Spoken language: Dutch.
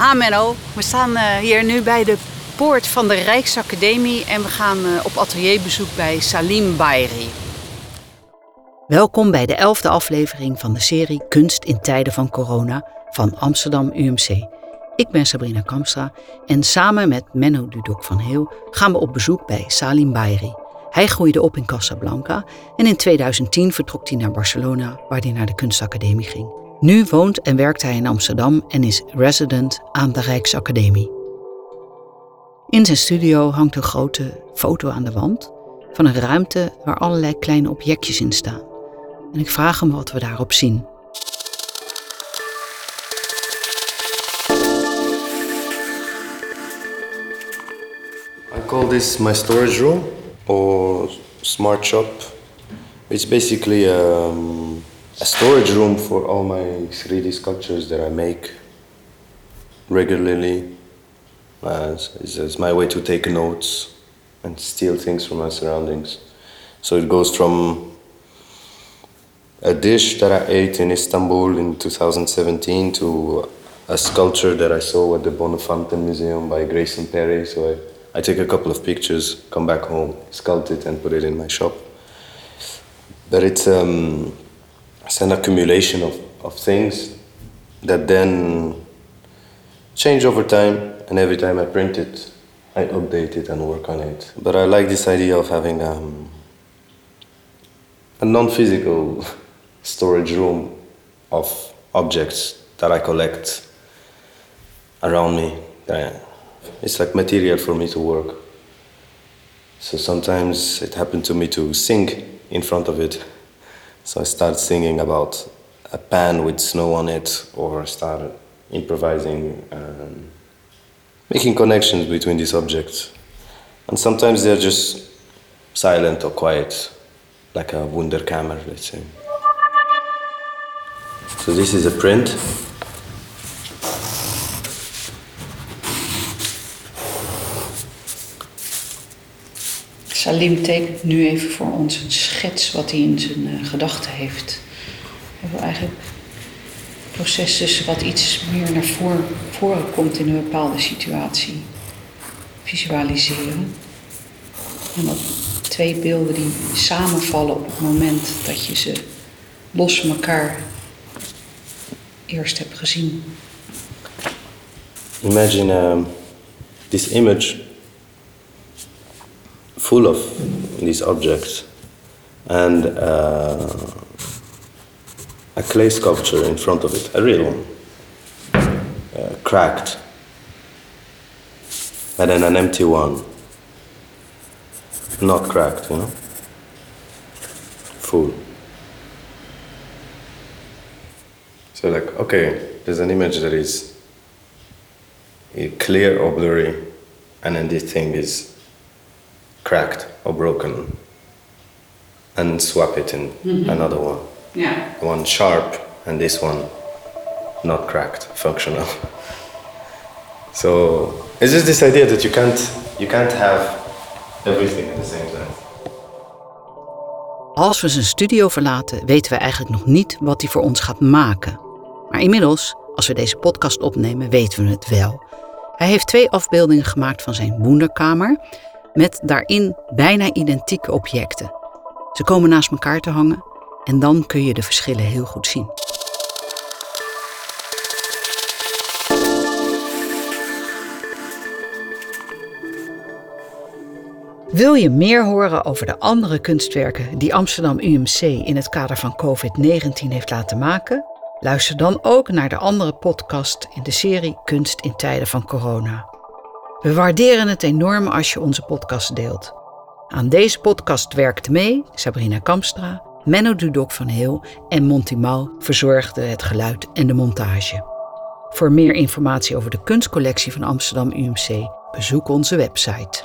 Ja, Menno. We staan eh, hier nu bij de poort van de Rijksacademie en we gaan eh, op atelierbezoek bij Salim Bayri. Welkom bij de elfde aflevering van de serie Kunst in tijden van corona van Amsterdam UMC. Ik ben Sabrina Kamstra en samen met Menno Dudok van Heel gaan we op bezoek bij Salim Bayri. Hij groeide op in Casablanca en in 2010 vertrok hij naar Barcelona, waar hij naar de kunstacademie ging. Nu woont en werkt hij in Amsterdam en is resident aan de Rijksacademie. In zijn studio hangt een grote foto aan de wand van een ruimte waar allerlei kleine objectjes in staan. En ik vraag hem wat we daarop zien. I call this my storage room or smart shop. It's basically um, a storage room for all my 3D sculptures that I make regularly. Uh, it's, it's my way to take notes and steal things from my surroundings. So it goes from a dish that I ate in Istanbul in 2017 to a sculpture that I saw at the Bonafante Museum by Grayson Perry. So I, I take a couple of pictures, come back home, sculpt it, and put it in my shop. But it's um, it's an accumulation of, of things that then change over time, and every time I print it, I update it and work on it. But I like this idea of having um, a non physical storage room of objects that I collect around me. It's like material for me to work. So sometimes it happened to me to sing in front of it. So I started singing about a pan with snow on it, or started improvising, and making connections between these objects. And sometimes they're just silent or quiet, like a Wunderkammer, let's say. So this is a print. Salim tekent nu even voor ons een schets wat hij in zijn uh, gedachten heeft. We hebben eigenlijk proces dus wat iets meer naar voren, voren komt in een bepaalde situatie. Visualiseren. En dat twee beelden die samenvallen op het moment dat je ze los van elkaar eerst hebt gezien. Imagine um, this image full of these objects. And uh, a clay sculpture in front of it, a real one, uh, cracked, and then an empty one, not cracked, you know, full. So, like, okay, there's an image that is clear or blurry, and then this thing is cracked or broken, and swap it in mm-hmm. another one. Yeah. One sharp, and this one not cracked, functional. so it's just this idea that you can't you can't have everything at the same time. Als we zijn studio verlaten, weten we eigenlijk nog niet wat hij voor ons gaat maken. Maar inmiddels, als we deze podcast opnemen, weten we het wel. Hij heeft twee afbeeldingen gemaakt van zijn wonderkamer, met daarin bijna identieke objecten. Ze komen naast elkaar te hangen en dan kun je de verschillen heel goed zien. Wil je meer horen over de andere kunstwerken die Amsterdam UMC in het kader van COVID-19 heeft laten maken? Luister dan ook naar de andere podcast in de serie Kunst in tijden van corona. We waarderen het enorm als je onze podcast deelt. Aan deze podcast werkte mee Sabrina Kamstra, Menno Dudok van Heel en Monty Mal verzorgden het geluid en de montage. Voor meer informatie over de kunstcollectie van Amsterdam UMC bezoek onze website.